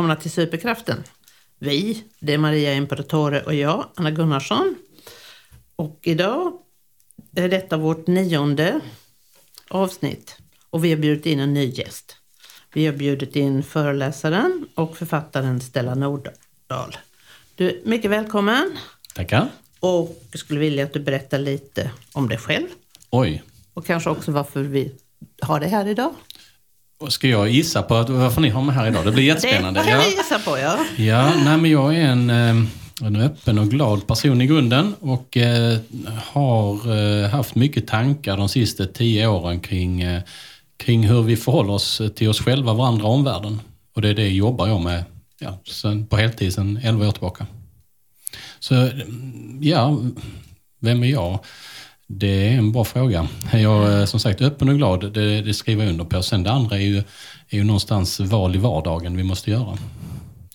Välkomna till Superkraften. Vi, det är Maria Imperatore och jag, Anna Gunnarsson. Och idag är detta vårt nionde avsnitt och vi har bjudit in en ny gäst. Vi har bjudit in föreläsaren och författaren Stella Nordahl. Du är mycket välkommen Tackar. och jag skulle vilja att du berättar lite om dig själv Oj. och kanske också varför vi har det här idag. Och Ska jag gissa på att, varför ni har mig här idag? Det blir jättespännande. Det kan vi gissa på ja. ja nej, men jag är en, eh, en öppen och glad person i grunden och eh, har eh, haft mycket tankar de sista tio åren kring, eh, kring hur vi förhåller oss till oss själva, varandra och omvärlden. Och det är det jobbar jag med ja, sen, på heltid sedan 11 år tillbaka. Så ja, vem är jag? Det är en bra fråga. Jag är eh, som sagt öppen och glad, det, det skriver jag under på. Sen det andra är ju, är ju någonstans val i vardagen vi måste göra.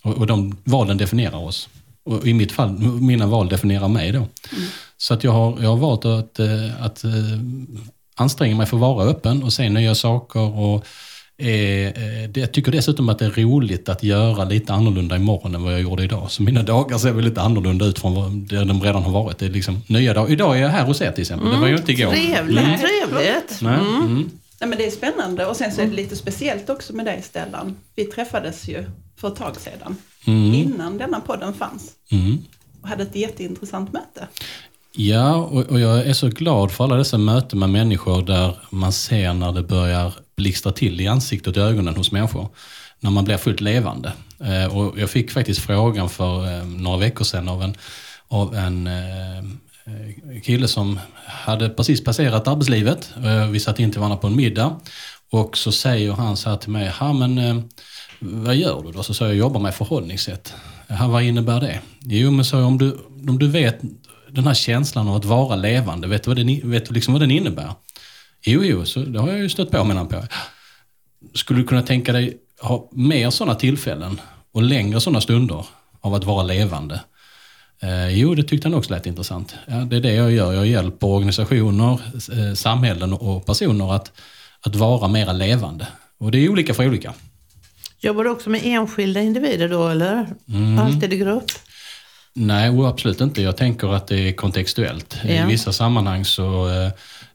Och, och de valen definierar oss. Och i mitt fall, mina val definierar mig då. Så att jag har, jag har valt att, eh, att eh, anstränga mig för att vara öppen och se nya saker. Och, jag tycker dessutom att det är roligt att göra lite annorlunda imorgon än vad jag gjorde idag. Så mina dagar ser väl lite annorlunda ut från det de redan har varit. Det är liksom nya dagar. Idag är jag här hos er till exempel. Det var jag inte igår. Trevligt, Mm. trevligt. Nej, mm. Nej, men det är spännande och sen så är det lite speciellt också med dig Stellan. Vi träffades ju för ett tag sedan, innan denna podden fanns. Mm. Och hade ett jätteintressant möte. Ja, och, och jag är så glad för alla dessa möten med människor där man ser när det börjar blixtra till i ansiktet och ögonen hos människor. När man blir fullt levande. Eh, och jag fick faktiskt frågan för eh, några veckor sedan av en, av en eh, kille som hade precis passerat arbetslivet. Vi satt in till varandra på en middag. Och så säger han så här till mig, ha men vad gör du då? Så sa jag, jag jobbar med förhållningssätt. Ja, vad innebär det? Jo men så om du, om du vet den här känslan av att vara levande, vet du vad den, vet du liksom vad den innebär? Jo, jo, så det har jag ju stött på menar på. Skulle du kunna tänka dig ha mer sådana tillfällen och längre sådana stunder av att vara levande? Eh, jo, det tyckte han också lät intressant. Ja, det är det jag gör. Jag hjälper organisationer, eh, samhällen och personer att, att vara mera levande. Och det är olika för olika. Jobbar du också med enskilda individer då eller? Alltid i grupp? Nej, absolut inte. Jag tänker att det är kontextuellt. I Ja. vissa sammanhang så eh,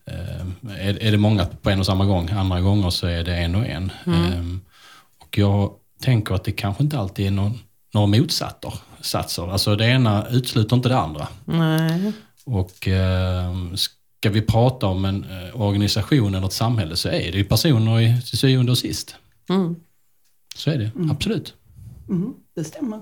är, är det många på en och samma gång. Andra gånger så är det en och en. Eh, och jag tänker att det kanske inte alltid är någon, några motsatser. Satser. Alltså det ena utesluter inte det andra. Nej. Och eh, ska vi prata om en eh, organisation eller ett samhälle så är det ju personer i till syvende och sist. Mm. Så är det, absolut. Mm, det stämmer.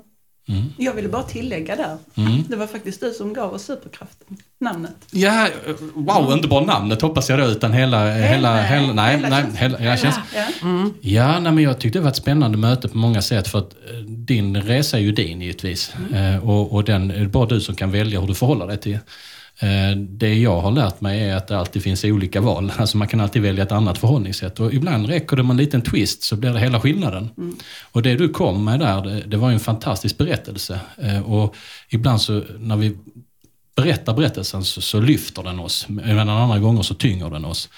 Mm. Jag ville bara tillägga där. Mm. Det var faktiskt du som gav oss superkraften, namnet. Ja, wow, inte bara namnet hoppas jag då, utan hela... hela, hela nej, hela nej, känslan. hela, ja, känns, Ja. ja nej, men jag tyckte det var ett spännande möte på många sätt för att eh, din resa är ju din givetvis. Eh, och, och den är det bara du som kan välja hur du förhåller dig till. Eh, det jag har lärt mig är att det alltid finns olika val. Alltså man kan alltid välja ett annat förhållningssätt. Och ibland räcker det med en liten twist så blir det hela skillnaden. Och det du kom med där, det, det var en fantastisk berättelse. Eh, och ibland så när vi berättar berättelsen så, så lyfter den oss. Men andra gånger så tynger den oss.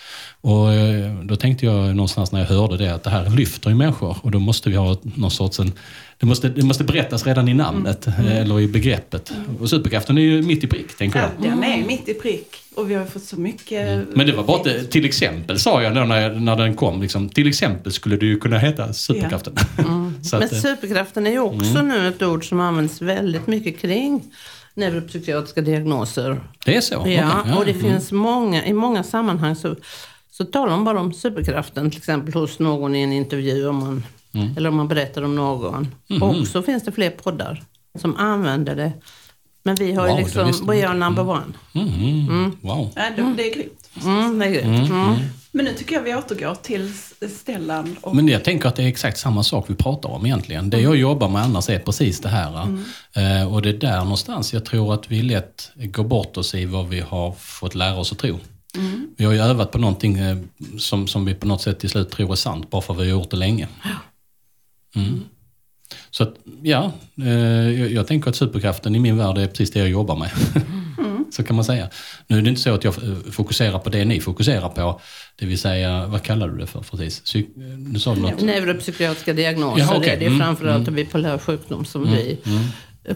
Och eh, då tänkte jag någonstans när jag hörde det att det här lyfter ju människor och då måste vi ha någon sorts en, det måste, det måste berättas redan i namnet eh, eller i begreppet. Och superkraften är ju mitt i prick, tänker Ja, jag. den är mitt i prick och vi har fått så mycket... Men det var bara att, till exempel sa jag då när, när den kom, liksom, till exempel skulle det ju kunna heta superkraften. så Men att, eh, superkraften är ju också nu ett ord som används väldigt mycket kring neuropsykiatriska diagnoser. det är så? Ja, Okej, ja. och det finns många, i många sammanhang så, så talar de bara om superkraften, till exempel hos någon i en intervju om man, Mm. eller om man berättar om någon. Och så finns det fler poddar som använder det. Men vi har Wow, ju liksom, we are number one. Mm, Wow. Ja, det, det är grymt. Mm, det är grymt. Mm. Men nu tycker jag vi återgår till Stellan och Men jag tänker att det är exakt samma sak vi pratar om egentligen. Det jag jobbar med annars är precis det här. Eh, och det är där någonstans jag tror att vi lätt går bort oss i vad vi har fått lära oss att tro. Vi har ju övat på någonting eh, som, som vi på något sätt till slut tror är sant, bara för att vi har gjort det länge. Mm. Så att, ja, eh, jag, jag tänker att superkraften i min värld är precis det jag jobbar med. Så kan man säga. Nu är det inte så att jag fokuserar på det ni fokuserar på. Det vill säga, vad kallar du det för precis? Psyk nu sa du något. Neuropsykiatriska diagnoser, Jaha, okej. det, är Mm, framförallt mm. bipolär sjukdom som vi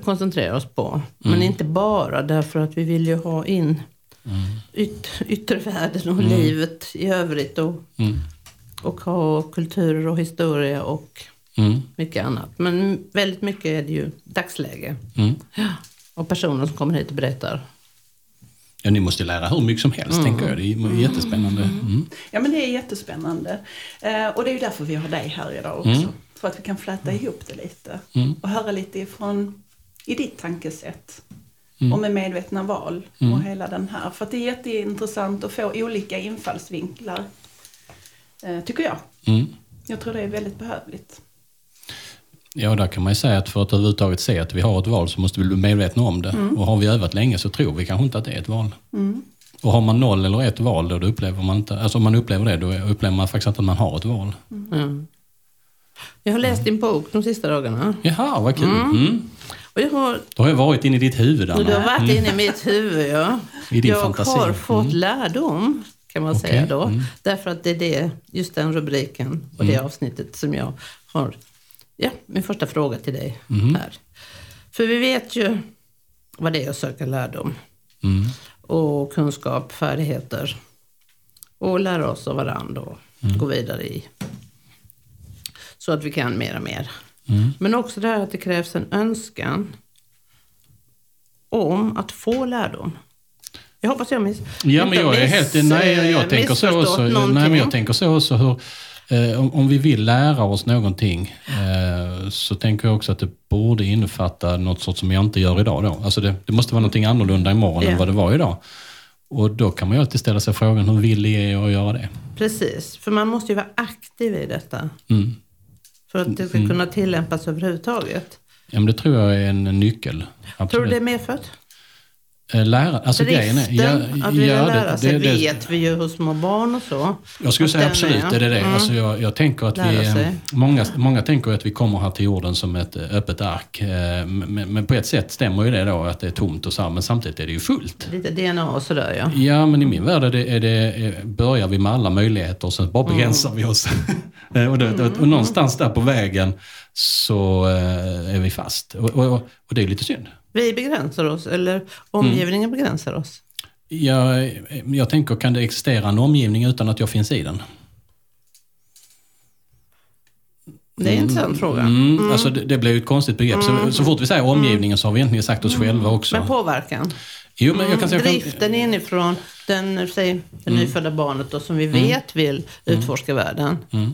koncentrerar oss på. Men inte bara därför att vi vill ju ha in yt, yttre världen och livet i övrigt och, Mm. och ha kulturer och historia och Mm. mycket annat. Men väldigt mycket är det ju dagsläge. Mm. Ja. Och personer som kommer hit och berättar. Ja, ni måste lära hur mycket som helst, tänker jag. Det är jättespännande. Mm. Ja men det är jättespännande. Eh, och det är ju därför vi har dig här idag också. Mm. För att vi kan fläta ihop det lite. Mm. Och höra lite ifrån, i ditt tankesätt. Mm. Och med medvetna val och hela den här. För att det är jätteintressant att få olika infallsvinklar. Eh, tycker jag. Mm. Jag tror det är väldigt behövligt. Ja, där kan man ju säga att för att överhuvudtaget se att vi har ett val så måste vi bli medvetna om det. Och har vi övat länge så tror vi kanske inte att det är ett val. Och har man noll eller ett val då, då upplever man inte, alltså om man upplever det, då upplever man faktiskt inte att man har ett val. Mm. Jag har läst din bok de sista dagarna. Jaha, vad kul. Mm. Och jag har, Då har jag varit inne i ditt huvud, och du har Anna. varit inne i mitt huvud, ja. I din jag fantasi. har fått lärdom, kan man Okej, säga då. mm. Därför att det är det, just den rubriken och det avsnittet som jag har. Ja, min första fråga till dig Mm. här. För vi vet ju vad det är att söka lärdom. Mm. Och kunskap, färdigheter. Och lära oss av varandra och Mm. gå vidare i. Så att vi kan mer och mer. Mm. Men också det här att det krävs en önskan om att få lärdom. Jag hoppas jag miss, Ja, men jag är helt... Nej, jag, jag tänker så också. Nej, någonting. men jag tänker så också hur... Eh, om, vi vill lära oss någonting eh, så tänker jag också att det borde innefatta något sorts som jag inte gör idag. Då. Alltså det, det måste vara någonting annorlunda imorgon Ja. än vad det var idag. Och då kan man ju alltid ställa sig frågan, hur villig är jag att göra det? Precis, för man måste ju vara aktiv i detta. Mm. För att det ska kunna tillämpas överhuvudtaget. Ja, men det tror jag är en nyckel. Absolut. Tror du det är medfött? Eh, Lära, alltså grejen är... Driften att vilja ja, lära sig det- det- vet vi ju hos små barn och så. Jag skulle säga absolut, är det det. Mm. Alltså jag, jag tänker att vi... Sig. eh, Många, många tänker att vi kommer här till jorden som ett eh, öppet ark. Men, men på ett sätt stämmer ju det då att det är tomt och så men samtidigt är det ju fullt. Lite DNA och sådär ja. Ja, men i min värld är det, är det, börjar vi med alla möjligheter och sen bara begränsar vi oss. Och, det, och, och någonstans där på vägen så är vi fast. Och, och, och det är lite synd. Vi begränsar oss, eller omgivningen begränsar oss. Jag, jag tänker, kan det existera en omgivning utan att jag finns i den? Det är en intressant fråga. Mm, Alltså det, det blir ju ett konstigt begrepp. Så, så fort vi säger omgivningen så har vi egentligen sagt oss själva också. Men påverkan. jo, men jag kan säga... jag kan- Driften inifrån den, säg, det nyfödda barnet då, som vi vet vill utforska världen. Mm.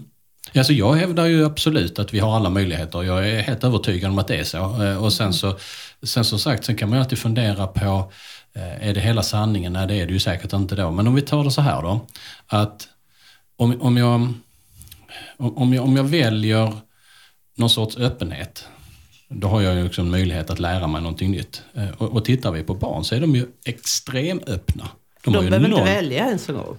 Alltså jag hävdar ju absolut att vi har alla möjligheter. Jag är helt övertygad om att det är så. Eh, Och sen så, sen som sagt, sen kan man ju alltid fundera på, eh, är det hela sanningen? Nej, det är det ju säkert inte då. Men om vi tar det så här då, att om, om, jag, om, jag, om jag väljer någon sorts öppenhet, då har jag ju också en möjlighet att lära mig någonting nytt. Eh, Och, och tittar vi på barn så är de ju extremöppna. De, ju behöver inte noll- välja ens en gång.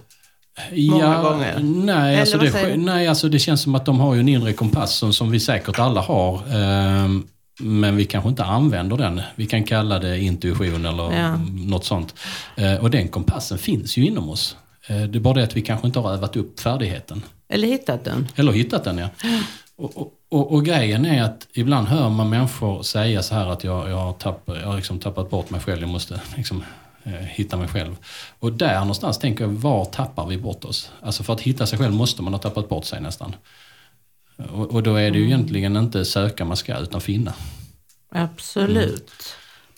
Många gånger. Nej, alltså det, nej, alltså det känns som att de har ju en inre kompass som, som vi säkert alla har. ehm, men vi kanske inte använder den. Vi kan kalla det intuition eller Ja. något sånt. Eh, och den kompassen finns ju inom oss. Eh, det är bara det att vi kanske inte har övat upp färdigheten. Eller hittat den. Eller hittat den, ja. Och, och, och, och grejen är att ibland hör man människor säga så här att jag, jag, har, tapp, jag har liksom tappat bort mig själv, jag måste liksom, eh, hitta mig själv. Och där någonstans tänker jag, var tappar vi bort oss? Alltså för att hitta sig själv måste man ha tappat bort sig nästan. Och, och då är det ju egentligen inte söka man ska, utan finna. Absolut.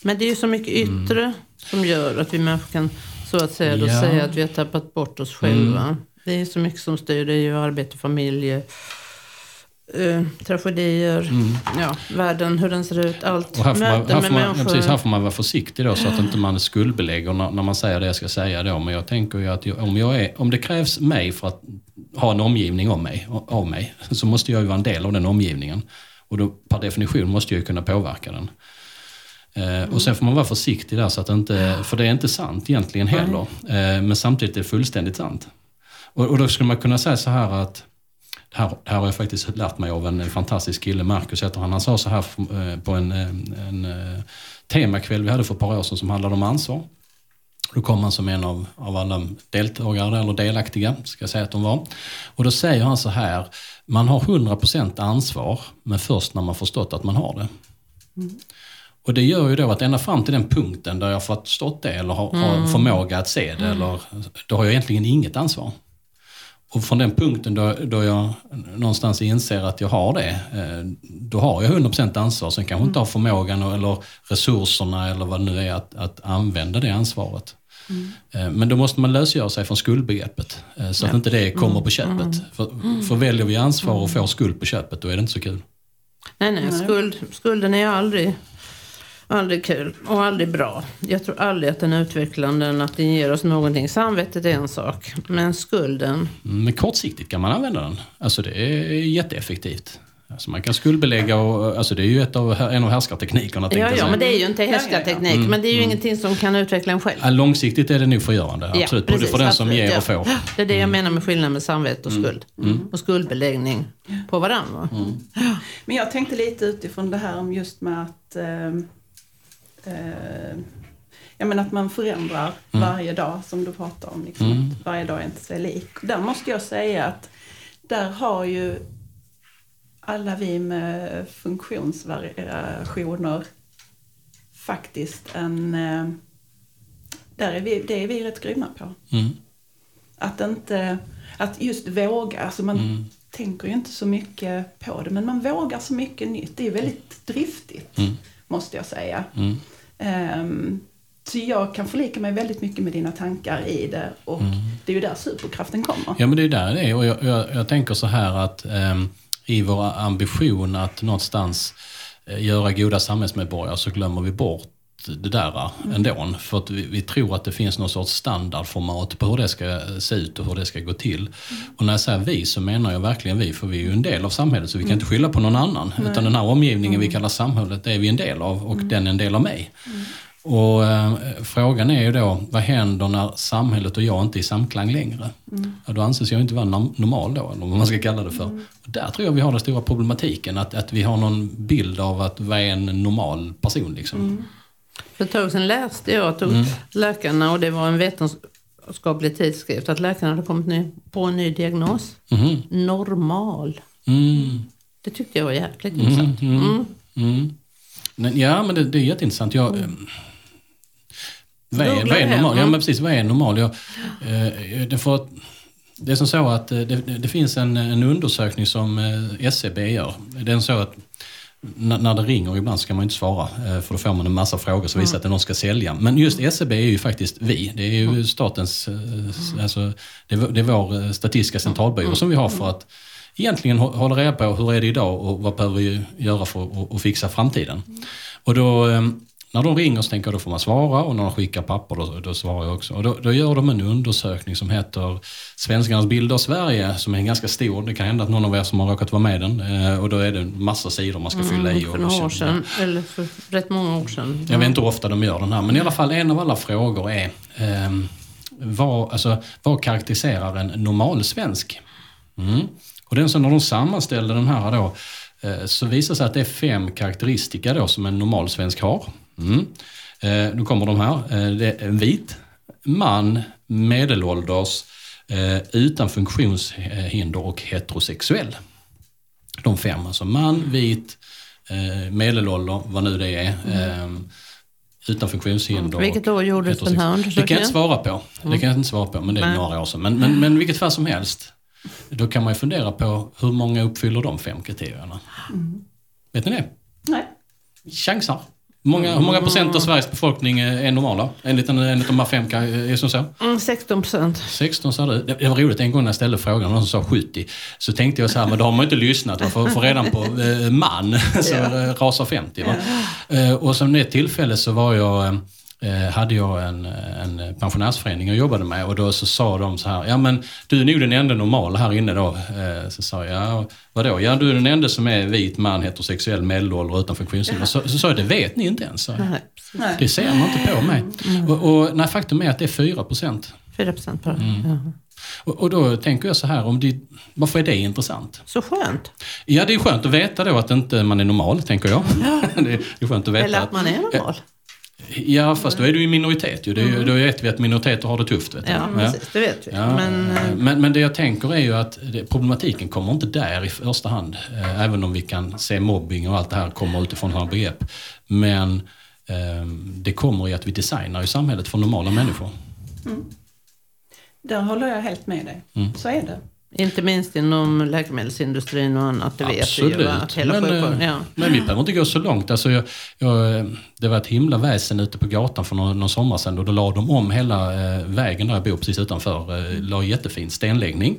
Men det är ju så mycket yttre som gör att vi människor kan så att säga då Ja. säga att vi har tappat bort oss själva. Det är så mycket som styr. Det är ju arbete, familj, eh, tragedier, ja, världen, hur den ser ut, allt. Och här får, man, Möten här, får man, ja, precis, här får man vara försiktig då så att inte man skuldbelägger när, när man säger det jag ska säga då. Men jag tänker ju att jag, om, jag är, om det krävs mig för att ha en omgivning om mig, av mig så måste jag ju vara en del av den omgivningen. Och då per definition måste jag ju kunna påverka den. Eh, och sen får man vara försiktig där så att inte, för det är inte sant egentligen heller. Eh, men samtidigt är det fullständigt sant. Och, och då skulle man kunna säga så här att det här, det här har jag faktiskt lärt mig av en fantastisk kille, Marcus heter han. Han sa så här eh, på en, eh, en eh, temakväll vi hade för ett par år sedan som handlade om ansvar. Då kom han som en av, av alla deltagare, eller delaktiga, ska jag säga att de var. Och då säger han så här, man har 100% ansvar, men först när man förstått att man har det. Mm. Och det gör ju då att ända fram till den punkten där jag förstått det eller har, mm. har förmåga att se det, mm. eller, då har jag egentligen inget ansvar. Och från den punkten då, då jag någonstans inser att jag har det, eh, då har jag 100% ansvar. Sen kanske mm. inte har förmågan eller resurserna eller vad det nu är att, att använda det ansvaret. Mm. Eh, men då måste man lösgöra sig från skuldbegreppet eh, så att ja. inte det kommer på mm. köpet. Mm. För, för väljer vi ansvar och får skuld på köpet, då är det inte så kul. Nej, nej, skuld, skulden är aldrig Aldrig kul och aldrig bra. Jag tror aldrig att den är utvecklande, att den ger oss någonting. Samvetet är en sak, men skulden... Men kortsiktigt kan man använda den. Alltså det är jätteeffektivt. Alltså man kan skuldbelägga och alltså det är ju ett av, en av härskarteknikerna. Ja, ja, men det är ju inte härskarteknik. Mm, men det är ju mm. ingenting som kan utveckla en själv. Ja, långsiktigt är det nog förgörande. Absolut. Ja, precis, Både för den som absolut, ger och får. Det är det jag mm. menar med skillnaden med samvete och mm. skuld. Mm. Och skuldbeläggning på varandra. Men jag tänkte lite utifrån det här om just med att eh, eh, ja, men att man förändrar mm. varje dag som du pratar om. Liksom, mm. varje dag är inte sig lik. Där måste jag säga att där har ju alla vi med funktionsvariationer faktiskt en... Eh, där är vi, det är vi rätt grymma på. Mm. Att inte... Att just våga. Alltså man mm. tänker ju inte så mycket på det, men man vågar så mycket nytt. Det är väldigt driftigt, mm. måste jag säga. Um, så jag kan förlika mig väldigt mycket med dina tankar i det och mm. det är ju där superkraften kommer. Ja men det är där det är och jag, jag, jag tänker så här att um, i vår ambition att någonstans uh, göra goda samhällsmedborgare så glömmer vi bort det där mm. ändå. För att vi, vi, tror att det finns någon sorts standardformat på hur det ska se ut och hur det ska gå till. Mm. Och när jag säger vi så menar jag verkligen vi, för vi är ju en del av samhället så vi kan mm. inte skylla på någon annan. Nej. Utan den här omgivningen vi mm. kallar samhället, är vi en del av och mm. den är en del av mig. Mm. Och eh, Frågan är ju då, vad händer när samhället och jag inte är i samklang längre? Mm. Ja, då anses jag inte vara normal då, eller vad man ska kalla det för. Mm. Och där tror jag vi har den stora problematiken, att, att vi har någon bild av att vad är en normal person. Liksom. Mm. För ett tag sedan läste jag att mm. läkarna, och det var en vetenskaplig tidskrift, att läkarna hade kommit på en ny diagnos. Mm. Normal. Mm. Det tyckte jag var jäkligt mm, intressant. Mm. Mm. Ja, men det, det är jätteintressant. Jag, mm. vad, är, vad är normal? Ja, men precis. Vad är normal? Jag, eh, det, får, det är som så att eh, det, det finns en, en undersökning som eh, SCB gör. Är så att när det ringer ibland ska man inte svara eh, för då får man en massa frågor som visar mm. att det är någon ska sälja. Men just SCB är ju faktiskt vi. Det är ju mm. statens, mm. alltså, det är, vår eh, statistiska centralbyrå som vi har för att egentligen hålla reda på hur är det idag och vad behöver vi göra för att fixa framtiden. Och då när de ringer så tänker jag då får man svara och när de skickar papper då, då svarar jag också. Och då, då, gör de en undersökning som heter Svenskarnas bild av Sverige som är ganska stor. Det kan hända att någon av er som har råkat vara med den eh, och då är det en massa sidor man ska mm, fylla i. för några år sedan, eller för rätt många år sedan. Jag vet inte hur ofta de gör den här men i alla fall en av alla frågor är eh, vad, alltså, vad karaktäriserar en normal svensk? Mm. Och den så när de sammanställde den här då eh, så visar det sig att det är fem karaktäristika då som en normal svensk har. Mm. Eh, nu kommer de här. Eh, det är en vit man, medelålders, eh, utan funktionshinder och heterosexuell. De fem, alltså man, vit, eh, medelålder, vad nu det är. Mm. Eh, utan funktionshinder. Vilket år gjordes den här undersökningen? Det kan jag inte svara på. Det kan jag inte svara på, men det är Nej. några år sedan. Men, men, men vilket fall som helst, då kan man ju fundera på hur många uppfyller de fem kriterierna. Mm. Vet ni det? Nej. Chansar. Många, hur många procent av Sveriges befolkning är normala? Enligt en, enligt de här fem, så? Mm, 16 procent. 16 sa du. Det var roligt, en gång när jag ställde frågan, någon som sa 70, så tänkte jag så här, men då har man inte lyssnat. För, för redan på eh, man så ja. rasar 50. Va? Ja. Eh, och som det tillfälle så var jag Eh, hade jag en, en pensionärsförening jag jobbade med och då så sa de så här, ja men du är nog den enda normala här inne då. Eh, så sa jag, ja vadå? Ja du är den enda som är vit man, heterosexuell, medelålder utan funktionshinder. Så, så sa jag, det vet ni inte ens. Nej, det ser man inte på mig. Mm. Och, och nej, faktum är att det är 4 procent. 4 procent bara. Mm. Och, och, då tänker jag så här, om det, varför är det intressant? Så skönt. Ja, det är skönt att veta då att inte man är normal, tänker jag. Ja. det är skönt att veta. Eller att man är normal. Ja, fast då är du ju minoritet ju. Det är, ju- Då vet vi att minoriteter har det tufft. Vet du. Ja, precis. Det vet vi. Ja, Men, eh, eh, men, men det jag tänker är ju att problematiken kommer inte där i första hand. Eh, även om vi kan se mobbing och allt det här kommer utifrån sådana begrepp. Men eh, det kommer i att vi designar ju samhället för normala människor. Där håller jag helt med dig. Mm. Så är det. Inte minst inom läkemedelsindustrin och annat. Det vet vi Absolut. ju. Att hela men, eh, sjukvården, ja. men vi behöver inte gå så långt. Alltså jag, jag, det var ett himla väsen ute på gatan för någon, någon sommar sedan och då la de om hela eh, vägen där jag bor precis utanför. Eh, la jättefin stenläggning.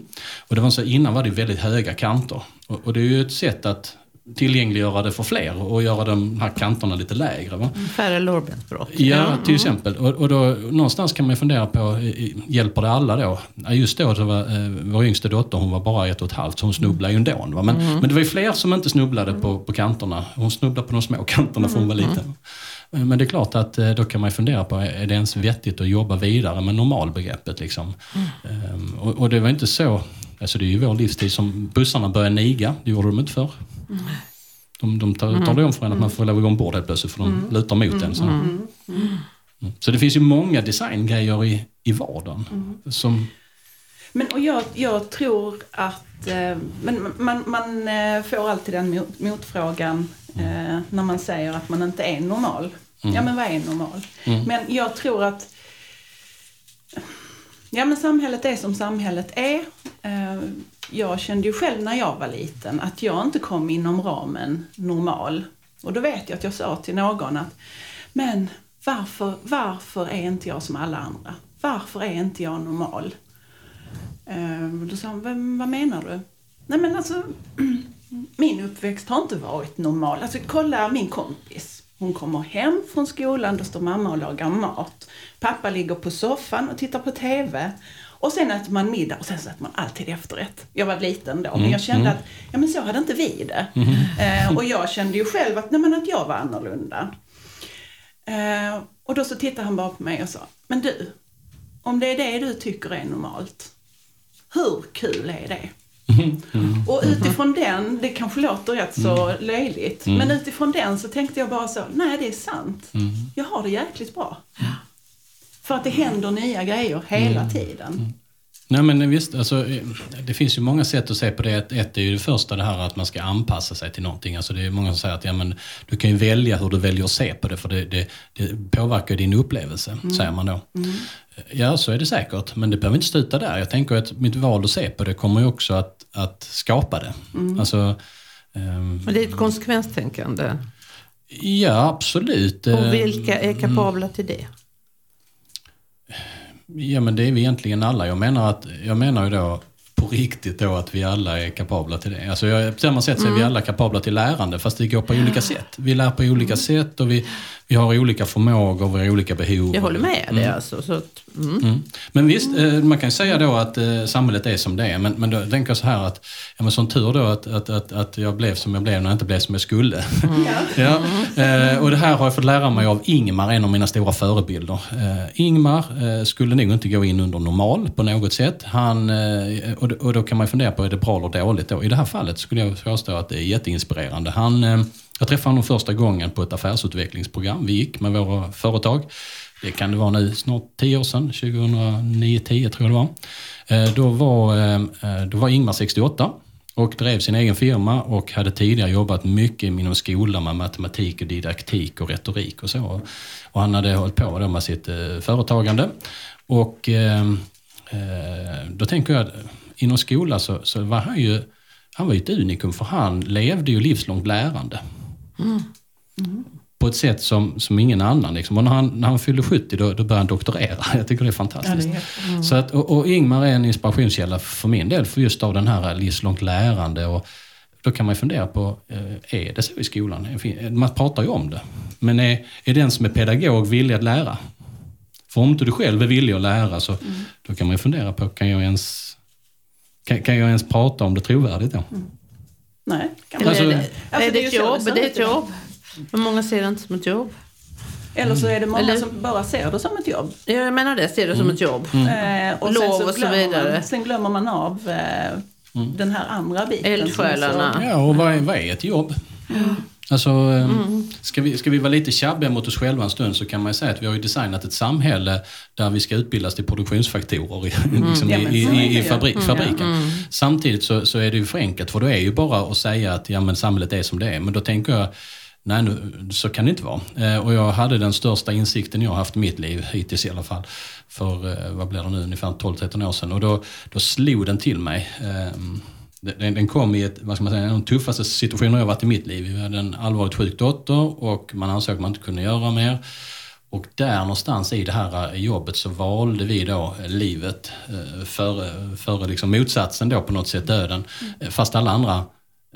Och det var så, innan var det väldigt höga kanter. Och, och det är ju ett sätt att tillgängliggöra det för fler och göra de här kanterna lite lägre. Va? Färre lårbensbrott. Ja, till exempel. Och, och då, någonstans kan man fundera på, hjälper det alla då? Just då så var eh, vår yngste dotter, hon var bara ett och ett halvt, så hon snubblade ju ändå. Va? Men, men det var ju fler som inte snubblade på, på kanterna. Hon snubblade på de små kanterna för hon var liten. Eh, Men det är klart att eh, då kan man fundera på, är det ens vettigt att jobba vidare med normalbegreppet? Liksom? Ehm, och, och det var inte så, alltså det är ju vår livstid som bussarna började niga, det gjorde de inte förr. De, de tar, tar det om för en att man får lov att gå ombord helt plötsligt för de lutar mot en. Så. Mm. så det finns ju många designgrejer i, i vardagen. Som, Men och jag, jag tror att eh, men man, man eh, får alltid den mot, motfrågan eh, när man säger att man inte är normal. Ja men vad är normal? Men jag tror att Ja men samhället är som samhället är. Jag kände ju själv när jag var liten att jag inte kom inom ramen normal. Och då vet jag att jag sa till någon att men varför, varför är inte jag som alla andra? Varför är inte jag normal? Ehm, då sa hon, vad menar du? Nej men alltså, min uppväxt har inte varit normal. Alltså kolla min kompis. Hon kommer hem från skolan, då står mamma och lagar mat. Pappa ligger på soffan och tittar på TV. Och sen äter man middag och sen så äter man alltid efterrätt. Jag var liten då, men jag kände att ja, men så hade inte vi det. Eh, och jag kände ju själv att, nej, men att jag var annorlunda. Eh, och då så tittade han bara på mig och sa, men du, om det är det du tycker är normalt, hur kul är det? Och utifrån den, det kanske låter rätt så löjligt, men utifrån den så tänkte jag bara så, nej det är sant. Jag har det jäkligt bra. För att det händer nya grejer hela tiden. nej men visst, alltså, eh, det finns ju många sätt att se på det. Ett, ett är ju det första det här att man ska anpassa sig till någonting. Alltså, det är många som säger att ja, men, du kan ju välja hur du väljer att se på det för det, det, det påverkar din upplevelse, säger man då. Ja, så är det säkert, men det behöver inte sluta där. Jag tänker att mitt val att se på det kommer ju också att, att skapa det. Alltså, ehm, Men det är ett konsekvenstänkande. ja, absolut. Och vilka är kapabla till det? Ja men det är vi egentligen alla. Jag menar, att, jag menar ju då på riktigt då att vi alla är kapabla till det. Alltså på samma sätt så är vi Mm. alla kapabla till lärande fast det går på olika sätt. Vi lär på olika sätt och vi, vi har olika förmågor, vi har olika behov. Jag håller med dig alltså. Så att, mm. Mm. Men visst, eh, man kan säga då att eh, samhället är som det är. Men, men då tänker jag så här att, ja men som tur då att, att, att, att jag blev som jag blev när jag inte blev som jag skulle. ja. eh, och det här har jag fått lära mig av Ingmar, en av mina stora förebilder. Ingmar skulle nog inte gå in under normal på något sätt. Han, och, och då kan man fundera på, är det bra eller dåligt då? I det här fallet skulle jag påstå att det är jätteinspirerande. Han, jag träffade honom första gången på ett affärsutvecklingsprogram vi gick med våra företag. Det kan det vara nu snart tio år sedan, 2009-10 tror jag det var. Eh, då var, eh, eh, då var Ingmar 68 och drev sin egen firma och hade tidigare jobbat mycket inom skolan med matematik och didaktik och retorik och så. Och han hade hållit på då med sitt företagande. Och ehm, då tänker jag, att inom skolan så, så var han ju han var ju ett unikum för han levde ju livslångt lärande. På ett sätt som, som ingen annan. Liksom. Och när han, när han fyllde 70 då, då började han doktorera. Jag tycker det är fantastiskt. Ja, det är Så att, och, och Ingmar är en inspirationskälla för min del för just av den här livslångt lärande. Och då kan man ju fundera på, eh, är det så i skolan? Man pratar ju om det. Men är, är den som är pedagog villig att lära? För om inte du själv är villig att lära så då kan man ju fundera på, kan jag ens, kan, kan jag ens prata om det trovärdigt då? Nej, kan Eller Alltså- är det, Alltså, är det ett jobb? Det är ett jobb. Men många ser det inte som ett jobb. Eller så är det många Eller- som bara ser det som ett jobb. Ja, Jag menar det, ser det som ett jobb. Eh, och sen Lov så och så glömmer vidare. Man, sen glömmer man av eh, den här andra biten. Eldsjälarna. Ja, och vad är, vad är ett jobb? Alltså, mm. ska, vi, ska vi vara lite tjabbiga mot oss själva en stund så kan man säga att vi har ju designat ett samhälle där vi ska utbildas till produktionsfaktorer i, mm. liksom ja, i, i, i fabri mm. fabriken. Mm. Samtidigt så, så är det ju för enkelt för då är ju bara att säga att ja, men samhället är som det är. Men då tänker jag Nej, nu, så kan det inte vara. Eh, och jag hade den största insikten jag haft i mitt liv, hittills i alla fall, för eh, vad blir det nu, ungefär 12-13 år sedan. Och då, då slog den till mig. Eh, den, den kom i ett, vad ska man säga, en av de tuffaste situationer jag varit i mitt liv. Vi hade en allvarligt sjuk dotter och man ansåg att man inte kunde göra mer. Och där någonstans i det här jobbet så valde vi då livet före, före liksom motsatsen då på något sätt, döden. Fast alla andra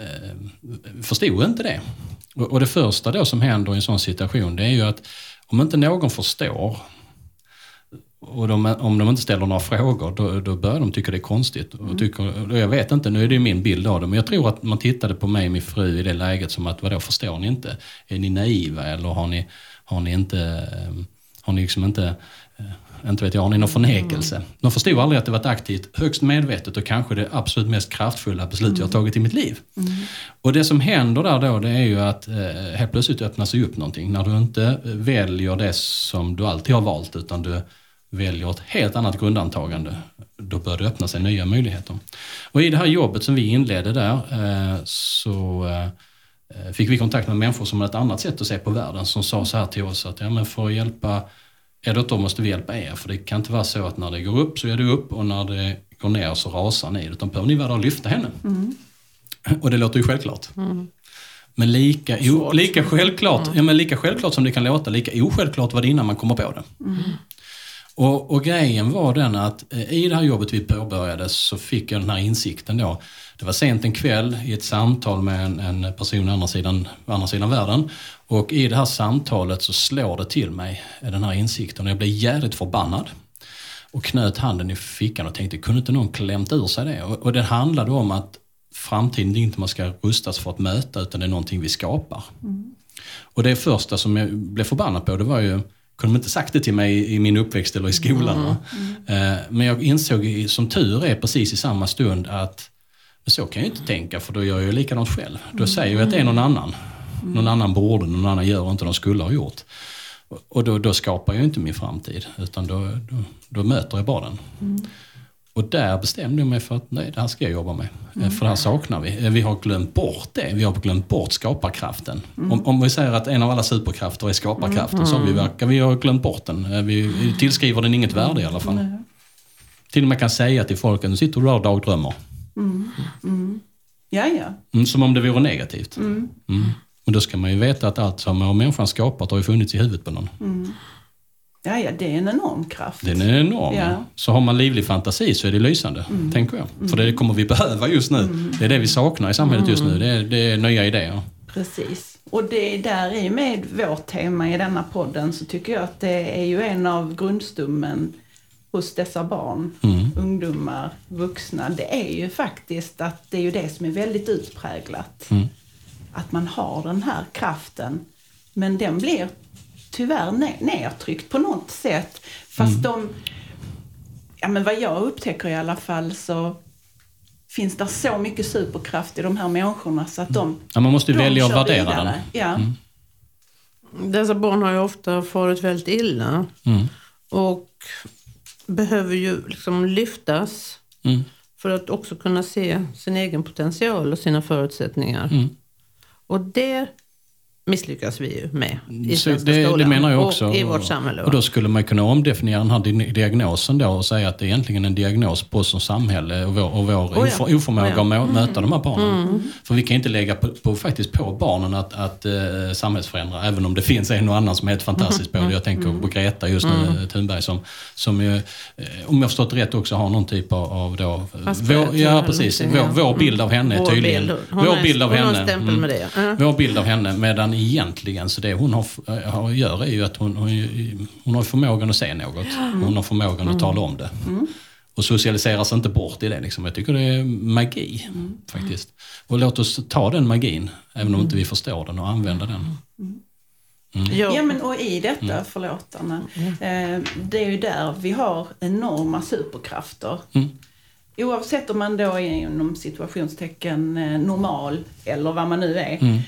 eh, förstod inte det. Och, och det första då som händer i en sån situation det är ju att om inte någon förstår och de, om de inte ställer några frågor, då, då börjar de tycka det är konstigt. Och tycker, och jag vet inte, nu är det min bild av det, men jag tror att man tittade på mig och min fru i det läget som att, vadå, förstår ni inte? Är ni naiva eller har ni, har ni inte, eh, har ni liksom inte inte vet jag, har ni någon förnekelse? Mm. De förstod aldrig att det var ett aktivt, högst medvetet och kanske det absolut mest kraftfulla beslut jag har tagit i mitt liv. Mm. Och det som händer där då, det är ju att eh, helt plötsligt öppnar sig upp någonting. När du inte väljer det som du alltid har valt, utan du väljer ett helt annat grundantagande, då bör det öppna sig nya möjligheter. Och i det här jobbet som vi inledde där, eh, så eh, fick vi kontakt med människor som har ett annat sätt att se på världen, som sa så här till oss att ja, men för att hjälpa eller då måste vi hjälpa er. För det kan inte vara så att när det går upp så är det upp och när det går ner så rasar ni. Utan behöver ni vara där och lyfta henne. Mm. Och det låter ju självklart. Mm. Men lika, o, lika, självklart, mm. ja, men lika självklart som det kan låta, lika osjälvklart var det innan man kommer på det. Och, och, grejen var den att eh, i det här jobbet vi påbörjade så fick jag den här insikten då. Det var sent en kväll i ett samtal med en, en person på andra sidan, andra sidan världen. Och i det här samtalet så slår det till mig, den här insikten. Och jag blev jävligt förbannad. Och knöt handen i fickan och tänkte, kunde inte någon klämt ur sig det? Och, och det handlade om att framtiden är inte man ska rustas för att möta, utan det är någonting vi skapar. Mm. Och det första som jag blev förbannad på, det var ju kunde de inte sagt det till mig i min uppväxt eller i skolan. Mm. Mm. Men jag insåg som tur är precis i samma stund att så kan jag inte tänka för då gör jag likadant själv. Då mm. säger jag att det är någon annan. Mm. Någon annan borde, någon annan gör inte de skulle ha gjort. Och då, då skapar jag inte min framtid utan då, då, då möter jag bara den. Mm. Och där bestämde jag mig för att nej, det här ska jag jobba med. Mm. För det här saknar vi. Vi har glömt bort det. Vi har glömt bort skaparkraften. Mm. Om, om vi säger att en av alla superkrafter är skaparkraften mm. så har vi, verkar vi ha glömt bort den. Vi tillskriver den inget värde i alla fall. Till och med kan säga till folk att nu sitter du där och dagdrömmer. Mm. Mm. Ja, ja. Mm, som om det vore negativt. Mm. Mm. Men då ska man ju veta att allt som människan skapat har ju funnits i huvudet på någon. Mm. Ja, ja, det är en enorm kraft. Den är enorm. Ja. Så har man livlig fantasi så är det lysande, mm. tänker jag. Mm. För det kommer vi behöva just nu. Mm. Det är det vi saknar i samhället just nu. Det är, det är nya idéer. Precis. Och det där i med vårt tema i denna podden så tycker jag att det är ju en av grundstummen hos dessa barn, mm. ungdomar, vuxna, det är ju faktiskt att det är ju det som är väldigt utpräglat. Mm. Att man har den här kraften. Men den blir tyvärr nedtryckt på något sätt. Fast mm. de, ja men vad jag upptäcker i alla fall så finns det så mycket superkraft i de här människorna så att de ja, Man måste ju välja att värdera vidare. den. Ja. Mm. Dessa barn har ju ofta farit väldigt illa. Mm. Och behöver ju liksom lyftas mm. för att också kunna se sin egen potential och sina förutsättningar. Mm. Och det misslyckas vi ju med i svenska det, skolan det menar jag också. och i vårt samhälle. Och då skulle man kunna omdefiniera den här diagnosen då och säga att det är egentligen en diagnos på oss som samhälle och vår, och vår oh ja. oförmåga oh ja. att möta de här barnen. Mm. För vi kan inte lägga på, på, faktiskt på barnen att, att uh, samhällsförändra, även om det finns en och annan som är helt fantastisk mm. på det. Jag tänker mm. på Greta just nu, mm. Thunberg, som, som ju, om jag förstått rätt också har någon typ av, av då, vår, ja, precis, vår, vår bild av henne är tydligen... Bild. Vår bild av henne. Mm. Med det. Vår bild av henne, medan egentligen så det hon har, har, gör är ju att hon, hon, hon har förmågan att se något. Mm. Hon har förmågan att tala om det. Mm. Och socialiseras inte bort i det. Liksom. Jag tycker det är magi mm. faktiskt. Och låt oss ta den magin, även om inte vi förstår den, och använda den. Mm. Ja men och i detta, mm. förlåt Anna, eh, det är ju där vi har enorma superkrafter. Mm. Oavsett om man då är inom situationstecken eh, normal eller vad man nu är. Mm eh,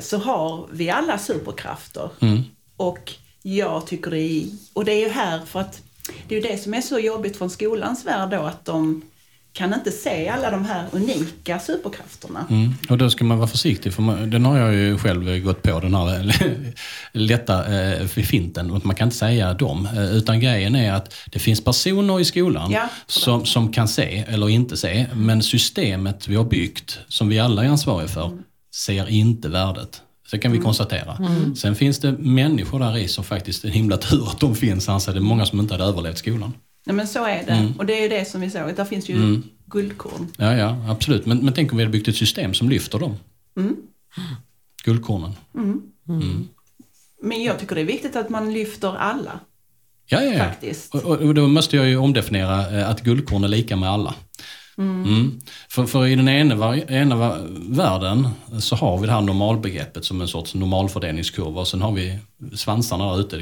så har vi alla superkrafter. Mm. Och jag tycker det är, och det är ju här för att det är ju det som är så jobbigt från skolans värld då att de kan inte se alla de här unika superkrafterna. Mm. Och då ska man vara försiktig, för man, den har jag ju själv gått på, den här lätta eh, finten. Och man kan inte säga dem. Eh, utan grejen är att det finns personer i skolan Ja, som, som kan se eller inte se. Men systemet vi har byggt, som vi alla är ansvariga för, ser inte värdet. Så kan vi konstatera. Sen finns det människor där i som faktiskt är en himla tur att de finns. Det är många som inte hade överlevt skolan. Nej, men så är det. Mm. Och det är ju det som vi såg, där finns ju guldkorn. Ja, ja, absolut. Men, men tänk om vi hade byggt ett system som lyfter dem. Mm. Guldkornen. Men jag tycker det är viktigt att man lyfter alla. Ja, ja, ja. Faktiskt. Och, och, och då måste jag ju omdefiniera eh, att guldkorn är lika med alla. Mm. För, för i den ena, ena världen så har vi det här normalbegreppet som en sorts normalfördelningskurva och sen har vi svansarna där ute,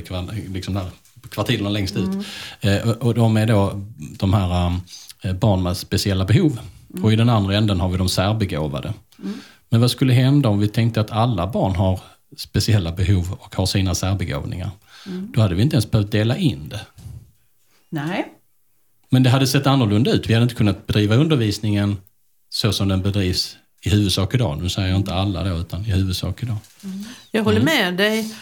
liksom där kvartilerna längst ut. Eh, och, de är då de här eh, barn med speciella behov. Och i den andra änden har vi de särbegåvade. Men vad skulle hända om vi tänkte att alla barn har speciella behov och har sina särbegåvningar? Då hade vi inte ens behövt dela in det. Nej. Men det hade sett annorlunda ut. Vi hade inte kunnat bedriva undervisningen så som den bedrivs i huvudsak idag. Nu säger jag inte alla då, utan i huvudsak idag. Jag håller med dig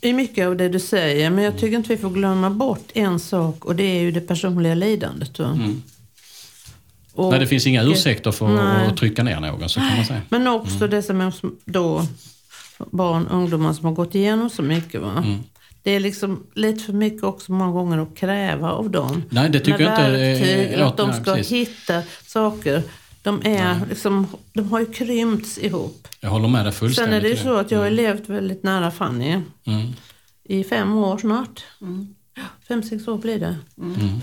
i mycket av det du säger, men jag tycker inte vi får glömma bort en sak och det är ju det personliga lidandet. Va? Och, Nej, det finns inga ursäkter för Nej. att trycka ner någon, så kan man säga. Men också dessa människor som då, barn och ungdomar som har gått igenom så mycket. Va? Mm. Det är liksom lite för mycket också många gånger att kräva av dem. Nej, det tycker Med jag inte är- verktyg, ja, att de ska precis. hitta saker. De, är liksom, de har ju krympts ihop. Jag håller med dig Sen fullständigt. är det ju så att jag har levt väldigt nära Fanny Mm. i fem år snart. Fem, sex år blir det.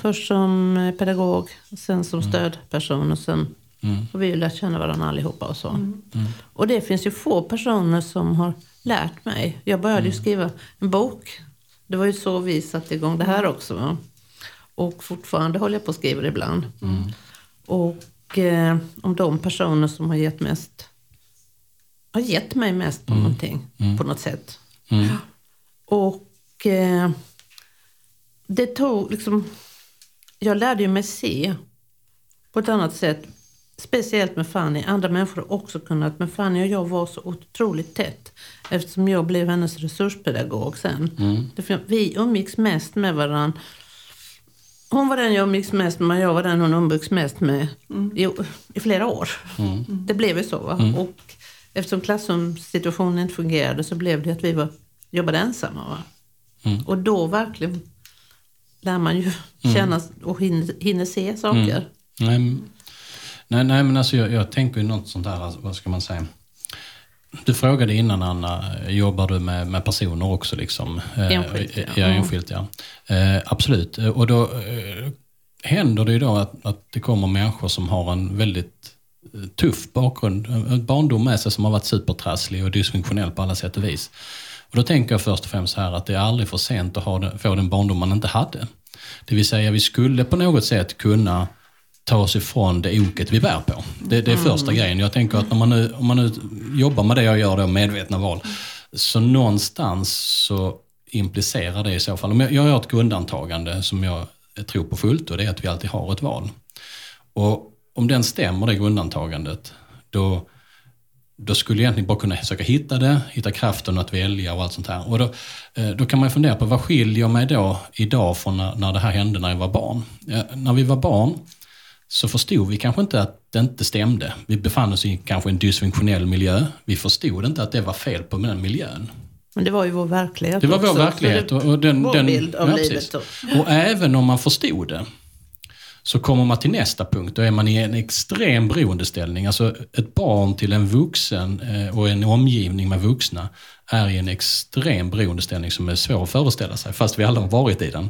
Först som eh, pedagog, sen som stödperson och sen Mm. har vi ju lärt känna varandra allihopa och så. Och det finns ju få personer som har lärt mig. Jag började ju skriva en bok. Det var ju så vi satte igång det här också. Va? Och fortfarande håller jag på och skriver ibland. Och eh, om de personer som har gett mest har gett mig mest på någonting, på något sätt. Mm. Och eh, det tog liksom... Jag lärde ju mig se på ett annat sätt. Speciellt med Fanny. Andra människor har också kunnat. Men Fanny och jag var så otroligt tätt. Eftersom jag blev hennes resurspedagog sen. Därför Vi umgicks mest med varandra. Hon var den jag umgicks mest med. Jag var den hon umgicks mest med i, i flera år. Det blev ju så. Va? Och eftersom klassrumssituationen inte fungerade så blev det att vi var, jobbade ensamma. Va? Och då verkligen lär man ju känna och hinner, hinner se saker. Nej, men- nej, nej, men alltså jag, jag tänker ju något sånt där, alltså, vad ska man säga? Du frågade innan Anna, jobbar du med, med personer också? Liksom? Eh, Enskilt, ja. ja. enskilt, ja. Eh, absolut. Eh, Och då eh, händer det ju då att, att det kommer människor som har en väldigt eh, tuff bakgrund, en barndom med sig som har varit supertrasslig och dysfunktionell på alla sätt och vis. Och då tänker jag först och främst så här att det är aldrig för sent att ha få den barndom man inte hade. Det vill säga vi skulle på något sätt kunna ta oss ifrån det oket vi bär på. Det, det är första grejen. Jag tänker att när man nu, om man nu jobbar med det jag gör, då, medvetna val, så någonstans så implicerar det i så fall, om jag, jag gör ett grundantagande som jag tror på fullt och det är att vi alltid har ett val. Och om den stämmer, det grundantagandet, då, då skulle jag egentligen bara kunna försöka hitta det, hitta kraften att välja och allt sånt här. Och då, eh, då kan man fundera på vad skiljer mig då idag från när, när det här hände när jag var barn? Ja, när vi var barn så förstod vi kanske inte att det inte stämde. Vi befann oss i kanske en dysfunktionell miljö. Vi förstod inte att det var fel på den miljön. Men det var ju vår verklighet Det var också. vår verklighet. Och, den, vår den, bild av ja, livet. då. Och även om man förstod det så kommer man till nästa punkt. Då är man i en extrem beroendeställning. Alltså ett barn till en vuxen eh, och en omgivning med vuxna är i en extrem beroendeställning som är svår att föreställa sig, fast vi alla har varit i den.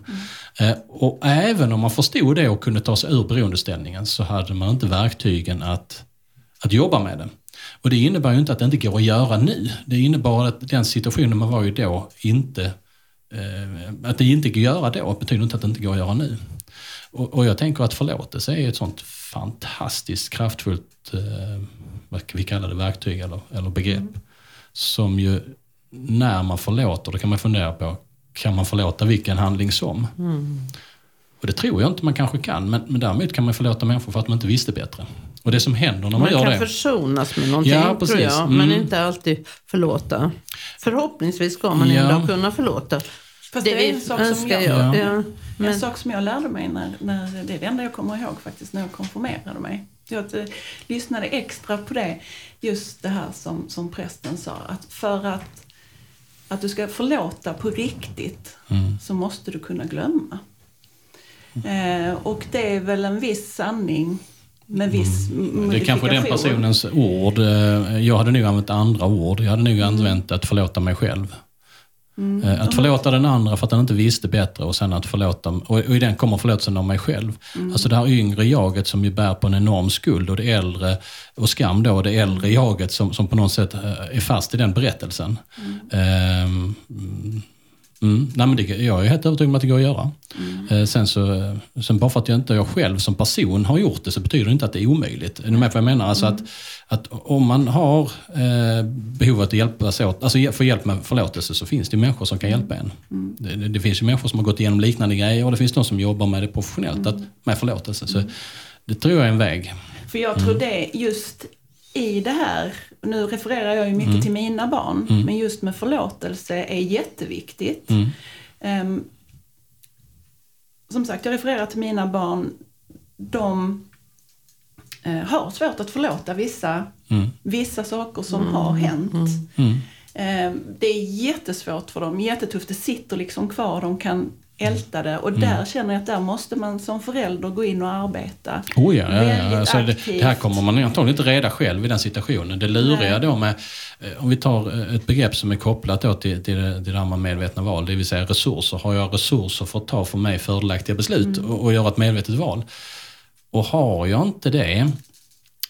Eh, Och även om man förstod det och kunde ta sig ur beroendeställningen så hade man inte verktygen att, att jobba med det. Och det innebär ju inte att det inte går att göra nu. Det innebar att den situationen man var i då inte Eh, att det inte går att göra då betyder inte att det inte går att göra nu. Och, och jag tänker att förlåtelse är ett sånt fantastiskt kraftfullt, eh, vad vi kalla det, verktyg eller, eller begrepp. som ju, när man förlåter, då kan man fundera på, kan man förlåta vilken handling som? Mm. Och det tror jag inte man kanske kan, men, men däremot kan man förlåta människor för att man inte visste bättre. Och det som händer när man, man gör det... Man kan försonas med någonting, ja, tror jag, mm. men inte alltid förlåta. Förhoppningsvis ska man ja. ändå kunna förlåta. Fast det, det är en sak som jag, jag. Ja. Men... En sak som jag lärde mig, när, när, det är det enda jag kommer ihåg faktiskt, när jag konfirmerade mig. Jag eh, lyssnade extra på det, just det här som, som prästen sa, att för att, att du ska förlåta på riktigt mm. så måste du kunna glömma. Mm. Eh, och det är väl en viss sanning med viss mm. Det är kanske den personens ord. Eh, jag hade nog använt andra ord. Jag hade nog mm. använt att förlåta mig själv. Mm. Eh, att förlåta den andra för att den inte visste bättre och sen att förlåta, och i den kommer förlåtelsen av mig själv. Mm. Alltså det här yngre jaget som ju bär på en enorm skuld och det äldre, och skam då, det äldre jaget som, som på något sätt eh, är fast i den berättelsen. Mm. Um, Mm. Nej, men det, jag är helt övertygad om att det går att göra. Mm. Eh, sen, så, sen bara för att jag inte jag själv som person har gjort det så betyder det inte att det är omöjligt. Är du med på vad jag menar? Alltså mm. att, att om man har eh, behov av att hjälpas åt, alltså få hjälp med förlåtelse så finns det människor som kan hjälpa en. Mm. Det, det, finns ju människor som har gått igenom liknande grejer och det finns de som jobbar med det professionellt, att, med förlåtelse. Så det tror jag är en väg. För jag tror mm. det just i det här, nu refererar jag ju mycket mm. till mina barn, mm. men just med förlåtelse är jätteviktigt. Mm. Um, som sagt, jag refererar till mina barn. De uh, har svårt att förlåta vissa, mm. vissa saker som mm. har hänt. Um, det är jättesvårt för dem, jättetufft. Det sitter liksom kvar. De kan älta det. Och där mm. känner jag att där måste man som förälder gå in och arbeta. Oh ja, ja, ja. Alltså det, det, här kommer man antagligen inte reda själv i den situationen. Det luriga då med, eh, om vi tar eh, ett begrepp som är kopplat då till, till, det, till det här med medvetna val, det vill säga resurser. Har jag resurser för att ta för mig fördelaktiga beslut mm. och, och göra ett medvetet val? Och har jag inte det,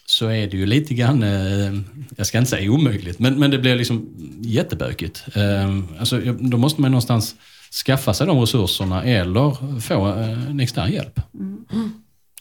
så är det ju lite grann, eh, jag ska inte säga omöjligt, men, men det blir liksom jättebökigt. Alltså, då måste man någonstans skaffa sig de resurserna eller få eh, en extern hjälp. Mm.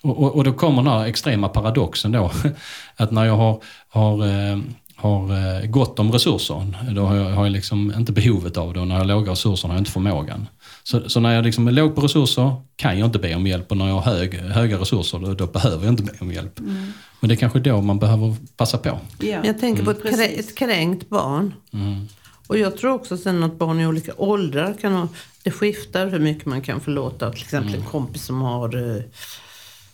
Och, och, och, då kommer den här extrema paradoxen då, att när jag har, har, eh, har eh, gott om resurser, då har jag, har jag liksom inte behovet av det och när jag har låga resurser har jag inte förmågan. Så, så, när jag liksom är låg på resurser kan jag inte be om hjälp och när jag har hög, höga resurser då, då behöver jag inte be om hjälp. Mm. Men det är kanske då man behöver passa på. Ja. Jag tänker på ett, mm. ett kränkt barn. Mm. Och jag tror också sen att barn i olika åldrar kan ha, det skiftar hur mycket man kan förlåta. Till exempel mm. en kompis som har uh,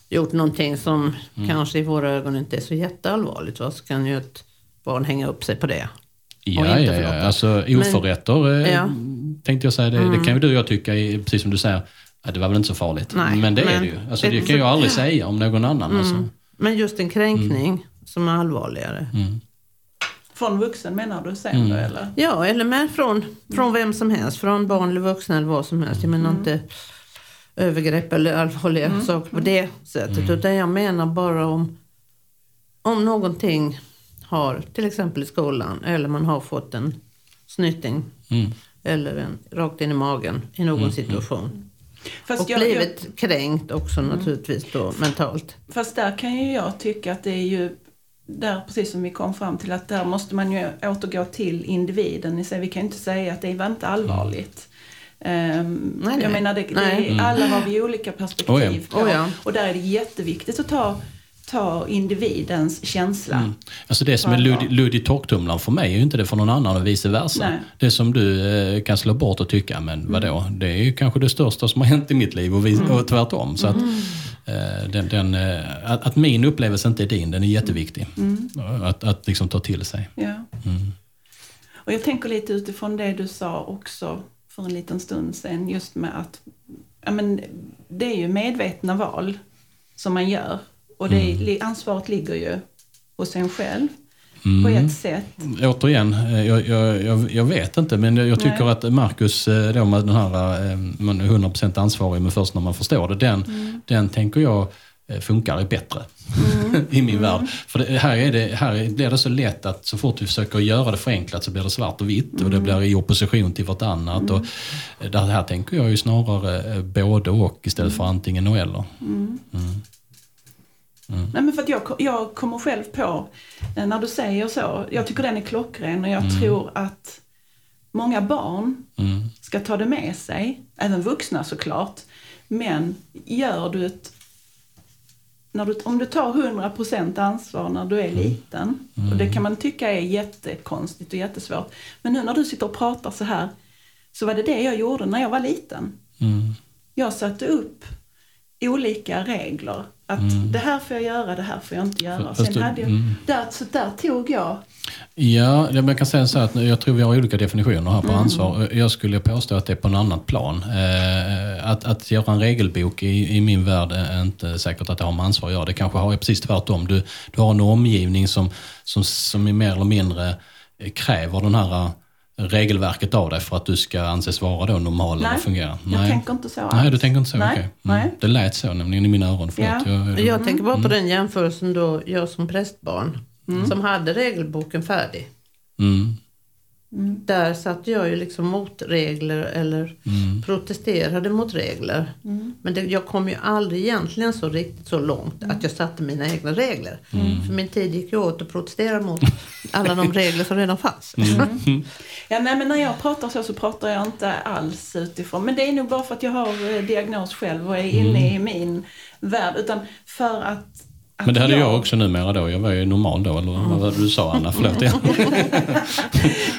gjort någonting som mm. kanske i våra ögon inte är så jätteallvarligt. Va? Så kan ju ett barn hänga upp sig på det. Ja, ja, ja. Alltså oförrätter Men, ja. tänkte jag säga. Det, mm. det kan ju du och jag tycka, precis som du säger, att det var väl inte så farligt. Nej, men det men, är det ju. Alltså, det, det kan jag aldrig säga om någon annan. Mm. Alltså. Men just en kränkning mm. som är allvarligare. Mm. Från vuxen menar du sen mm. då eller? Ja, eller med från, från vem som helst. Från barn eller vuxna eller vad som helst. Jag menar mm. inte övergrepp eller allvarliga mm. saker på det sättet. Mm. Utan jag menar bara om, om någonting har, till exempel i skolan, eller man har fått en snyting. Mm. Eller en rakt in i magen i någon mm. situation. Fast och jag, blivit jag, kränkt också mm. naturligtvis då mentalt. Fast där kan ju jag tycka att det är ju där, precis som vi kom fram till, att där måste man ju återgå till individen. Vi kan ju inte säga att det var inte allvarligt. Um, nej, jag menar, det, det, mm. alla har vi olika perspektiv oh ja. Oh ja. Och där är det jätteviktigt att ta ta individens känsla. Mm. Alltså det som är Lud, Lud i torktumlaren för mig är ju inte det för någon annan och vice versa. Nej. Det som du eh, kan slå bort och tycka, men mm. vadå, det är ju kanske det största som har hänt i mitt liv och, vi, mm. och tvärtom. Så att, mm. Eh, den, den, eh, att, att, min upplevelse inte är din, den är jätteviktig. Mm. Att, att liksom ta till sig. Ja. Mm. Och jag tänker lite utifrån det du sa också för en liten stund sedan, just med att ja, men, det är ju medvetna val som man gör. Och det, mm. ansvaret ligger ju hos en själv. Mm. På ett sätt. Återigen, eh, jag, jag, jag, vet inte men jag tycker Nej. att Marcus, eh, då med den här, eh, man är 100% ansvarig men först när man förstår det, den, mm. den tänker jag funkar bättre mm. i min mm. värld. För det, här, är det, här blir det så lätt att så fort vi försöker göra det förenklat så blir det svart och vitt och det mm. blir i opposition till vartannat. Och det här tänker jag ju snarare både och istället för antingen och eller. Mm. Nej, men för att jag, jag kommer själv på, eh, när du säger så, jag tycker den är klockren och jag mm. tror att många barn mm. ska ta det med sig, även vuxna såklart. Men gör du ett när du, om du tar 100% ansvar när du är mm. liten, och det kan man tycka är jättekonstigt och jättesvårt. Men nu när du sitter och pratar så här, så var det det jag gjorde när jag var liten. Mm. Jag satte upp olika regler. Att mm. det här får jag göra, det här får jag inte göra. Sen du, hade jag, mm. där, så där tog jag Ja, jag kan säga så att jag tror vi har olika definitioner här på mm. ansvar. Jag skulle påstå att det är på en annan plan. Eh, att, att göra en regelbok i, i min värld är inte säkert att det har med ansvar att göra. Det kanske har precis tvärtom. Du, du har en omgivning som, som, som är mer eller mindre kräver den här regelverket av dig för att du ska anses vara då normal Nej, eller fungera? Nej, jag tänker inte så alls. Nej, du tänker inte så? Nej, okay. mm. Nej. Det lät så nämligen i mina öron. Ja. Jag, jag, jag, tänker bara på mm. den jämförelsen då, jag som prästbarn mm. som hade regelboken färdig. Mm. Mm. Där satte jag ju liksom mot regler eller mm. protesterade mot regler. Mm. Men det, jag kom ju aldrig egentligen så riktigt så långt att jag satte mina egna regler. Mm. För min tid gick ju åt att protestera mot alla de regler som redan fanns. Mm. Ja, nej, men när jag pratar så så pratar jag inte alls utifrån. Men det är nog bara för att jag har eh, diagnos själv och är inne i min värld. Utan för att men det hade jag... jag också numera då. Jag var ju normal då, eller vad var det du sa Anna? Förlåt. Ja.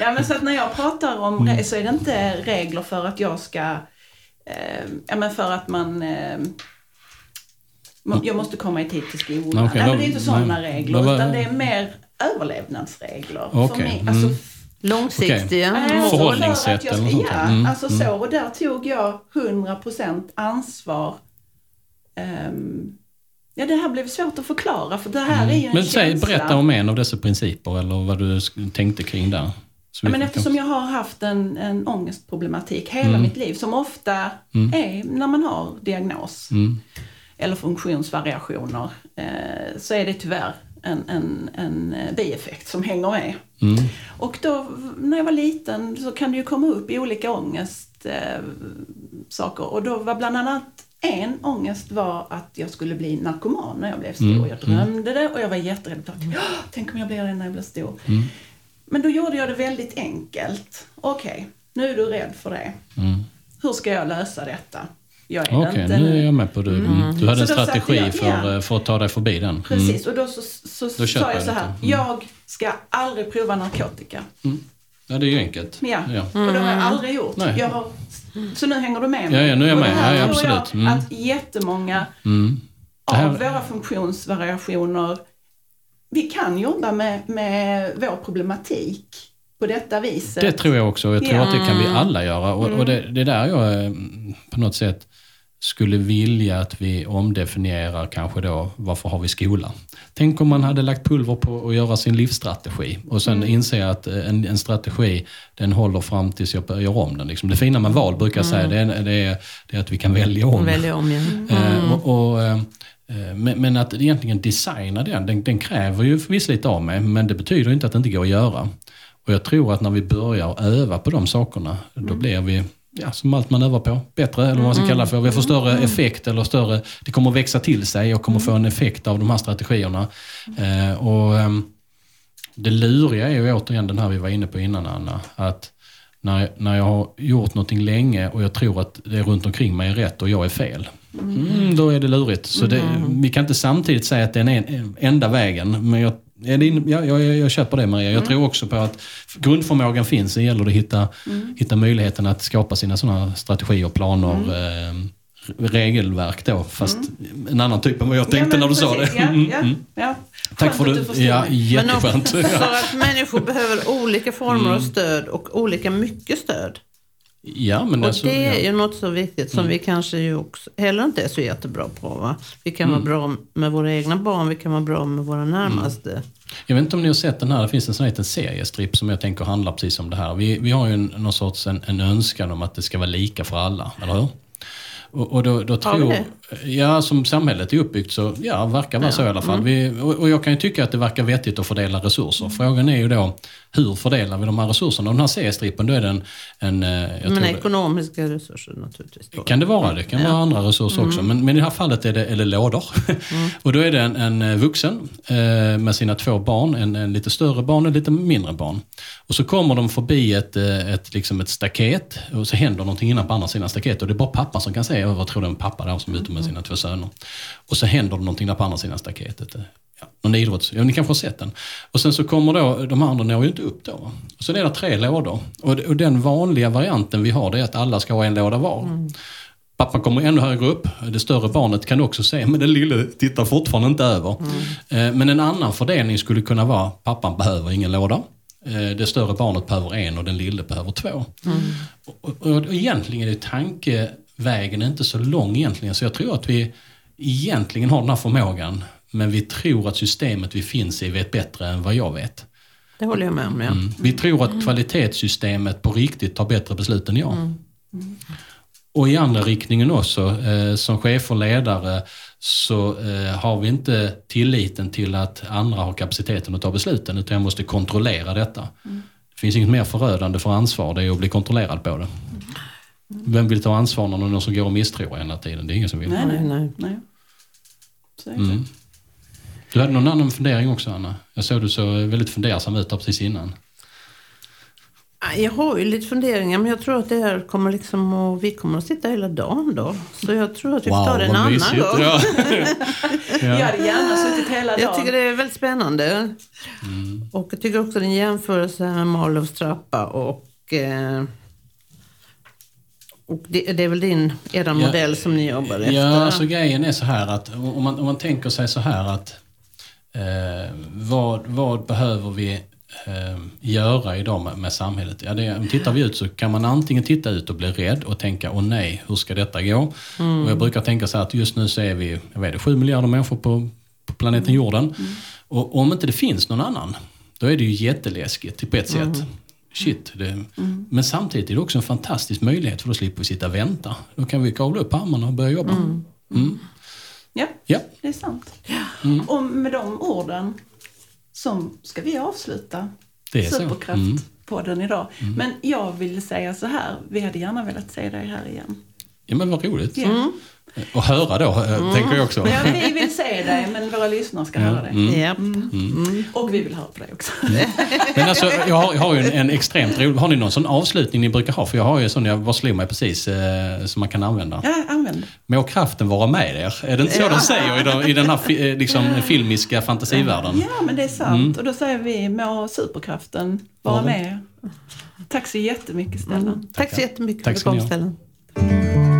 ja, men så att när jag pratar om mm. så är det inte regler för att jag ska, eh, ja men för att man eh, jag måste komma i tid till skolan. Okay, nej, men det är inte sådana regler, var... utan det är mer överlevnadsregler. Okay. För mig. Alltså, mm. Långsiktiga mm. förhållningssätt eller något sånt. Ja, mm. alltså så. Och där tog jag 100% ansvar. Um, Ja, det här blev svårt att förklara för det här mm. är ju en Men säg, känsla. berätta om en av dessa principer eller vad du tänkte kring där. Ja, men eftersom jag har haft en, en ångestproblematik hela mm. mitt liv som ofta mm. är när man har diagnos mm. eller funktionsvariationer eh, så är det tyvärr en, en, en bieffekt som hänger med. Mm. Och då när jag var liten så kan det ju komma upp olika ångest eh, saker och då var bland annat en ångest var att jag skulle bli narkoman när jag blev stor. Mm. Jag drömde det och jag var jätterädd. Mm. Tänk om jag blir det när jag blir stor. Mm. Men då gjorde jag det väldigt enkelt. Okej, okay, nu är du rädd för det. Mm. Hur ska jag lösa detta? Okej, okay, nu är jag med på det. Mm. mm. Du hade en strategi jag, för, ja. för att ta dig förbi den. Precis, och då, så, så då sa jag så här. Jag ska aldrig prova narkotika. Ja, det är ju enkelt. Ja, ja. och det har jag aldrig gjort. Nej. Jag har så nu hänger du med mig? Ja, ja nu är jag med. Och det här ja, tror absolut. Mm. att jättemånga mm. här... av våra funktionsvariationer, vi kan jobba med, med vår problematik på detta viset. Det tror jag också. Jag tror ja. att det kan vi alla göra. Och, mm. och det, det är där jag eh, på något sätt skulle vilja att vi omdefinierar kanske då, varför har vi skola? Tänk om man hade lagt pulver på att göra sin livsstrategi och sen mm. inse att en, en, strategi, den håller fram tills jag gör om den. Liksom. Det fina med val brukar jag säga, mm. det, är, det, är, det är att vi kan välja om. Välja om ja. Eh, mm. och, och, eh, men, men, att egentligen designa den, den, den kräver ju förvisso lite av mig, men det betyder inte att det inte går att göra. Och jag tror att när vi börjar öva på de sakerna, då mm. blir vi ja, som allt man övar på, bättre eller vad man ska mm. kalla det för. Vi får större mm. effekt eller större, det kommer att växa till sig och kommer få en effekt av de här strategierna. Eh, och eh, Det luriga är ju återigen den här vi var inne på innan Anna, att när, när jag har gjort någonting länge och jag tror att det runt omkring mig är rätt och jag är fel. Mm, då är det lurigt. Så det, vi kan inte samtidigt säga att det är den enda vägen, men jag Ja, jag, jag, jag köper det Maria. Jag mm. tror också på att grundförmågan finns. Det gäller att hitta, mm. hitta möjligheten att skapa sina sådana strategier, planer, mm. eh, regelverk då. Fast mm. en annan typ än vad jag tänkte ja, när du precis. sa det. Ja, ja, mm. ja. Tack för det. Ja, jätteskönt. Men också för att människor behöver olika former av mm. stöd och olika mycket stöd. Ja, men och alltså, det är ju något så viktigt som mm. vi kanske ju också heller inte är så jättebra på. Va? Vi kan mm. vara bra med våra egna barn, vi kan vara bra med våra närmaste. Mm. Jag vet inte om ni har sett den här, det finns en sån liten seriestripp som jag tänker handlar precis om det här. Vi, vi har ju en, någon sorts en, en önskan om att det ska vara lika för alla, eller hur? Och, och då, då tror, Ja, som samhället är uppbyggt så ja, verkar vara så i alla fall. Mm. Vi, och, och jag kan ju tycka att det verkar vettigt att fördela resurser. Frågan är ju då, hur fördelar vi de här resurserna? Och den här C-strippen, då är det en... eh, jag Men det- ekonomiska resurser naturligtvis. Då. kan det vara. Det kan vara andra resurser också. Men, men i det här fallet är det, det lådor. och då är det en, en eh, vuxen eh, med sina två barn. En, en lite större barn och lite mindre barn. Och så kommer de förbi ett, eh, ett, liksom ett staket och så händer någonting innan på andra sidan staketet. Och det är bara pappan som kan säga, jag tror det är en pappa där som är ute sina två söner. Och så händer det någonting där på andra sidan staketet. Ja, någon idrotts... Ja, ni kanske har sett den. Och sen så kommer då, de andra når ju inte upp då. Och så är det tre lådor. Och, och den vanliga varianten vi har det är att alla ska ha en låda var. Pappan kommer ännu högre upp. Det större barnet kan också se, men den lille tittar fortfarande inte över. Eh, Men en annan fördelning skulle kunna vara, pappan behöver ingen låda. Eh, Det större barnet behöver en och den lille behöver två. Och, och, och egentligen är tankevägen inte så lång egentligen. Så jag tror att vi egentligen har den här förmågan. Men vi tror att systemet vi finns i vet bättre än vad jag vet. Det håller jag med om. Ja. Mm. Vi tror att kvalitetssystemet på riktigt tar bättre beslut än jag. Och i andra riktningen också, eh, som chef och ledare så eh, har vi inte tilliten till att andra har kapaciteten att ta besluten utan jag måste kontrollera detta. Det finns inget mer förödande för ansvar, det är att bli kontrollerad på det. Vem vill ta ansvar när någon som går och misstror hela tiden? Det är ingen som vill. Nej, nej. Nej, nej. nej. Så är det. Mm. Du hade någon annan fundering också Anna? Jag såg du så väldigt fundersam ut precis innan. Jag har ju lite funderingar men jag tror att det här kommer liksom att, vi kommer att sitta hela dagen då. Så jag tror att vi får ta det en annan mysigt. gång. Ja. Jag hade gärna suttit hela dagen. Jag tycker det är väldigt spännande. Mm. Och jag tycker också det är en jämförelse med Marlows trappa och eh, och det, det är väl din, er modell som ni jobbar efter? Ja, alltså grejen är så här att om man, om man tänker sig så här att eh, vad, vad behöver vi eh, göra idag med, med samhället? Ja, det, tittar vi ut så kan man antingen titta ut och bli rädd och tänka åh nej, hur ska detta gå? Och jag brukar tänka så här att just nu så är vi, jag vet det, 7 miljarder människor på, på planeten jorden. Och om inte det finns någon annan, då är det ju jätteläskigt på ett sätt. Shit, det, men samtidigt är det också en fantastisk möjlighet för då slipper vi sitta och vänta. Då kan vi kavla upp armarna och börja jobba. Mm. Ja, Ja. det är sant. Och med de orden som ska vi avsluta Det är så. Superkraftpodden idag. Men jag vill säga så här, vi hade gärna velat se dig här igen. Ja men vad roligt. Ja. Och höra då, eh, tänker jag också. Ja, vi vill se dig, men våra lyssnare ska höra dig. Mm. Japp. Och vi vill höra på dig också. Men alltså, jag har, jag har ju en, en extremt rolig... Har ni någon sån avslutning ni brukar ha? För jag har ju en sån, jag bara slog mig precis, eh, som man kan använda. Ja, använd. Må kraften vara med er. Är det inte så de säger i, de, i den här fi, eh, liksom, filmiska fantasivärlden? Ja, men det är sant. Och då säger vi, må superkraften vara med er. Tack så jättemycket Stellan. Tack så jättemycket Tack för att du kom Stellan.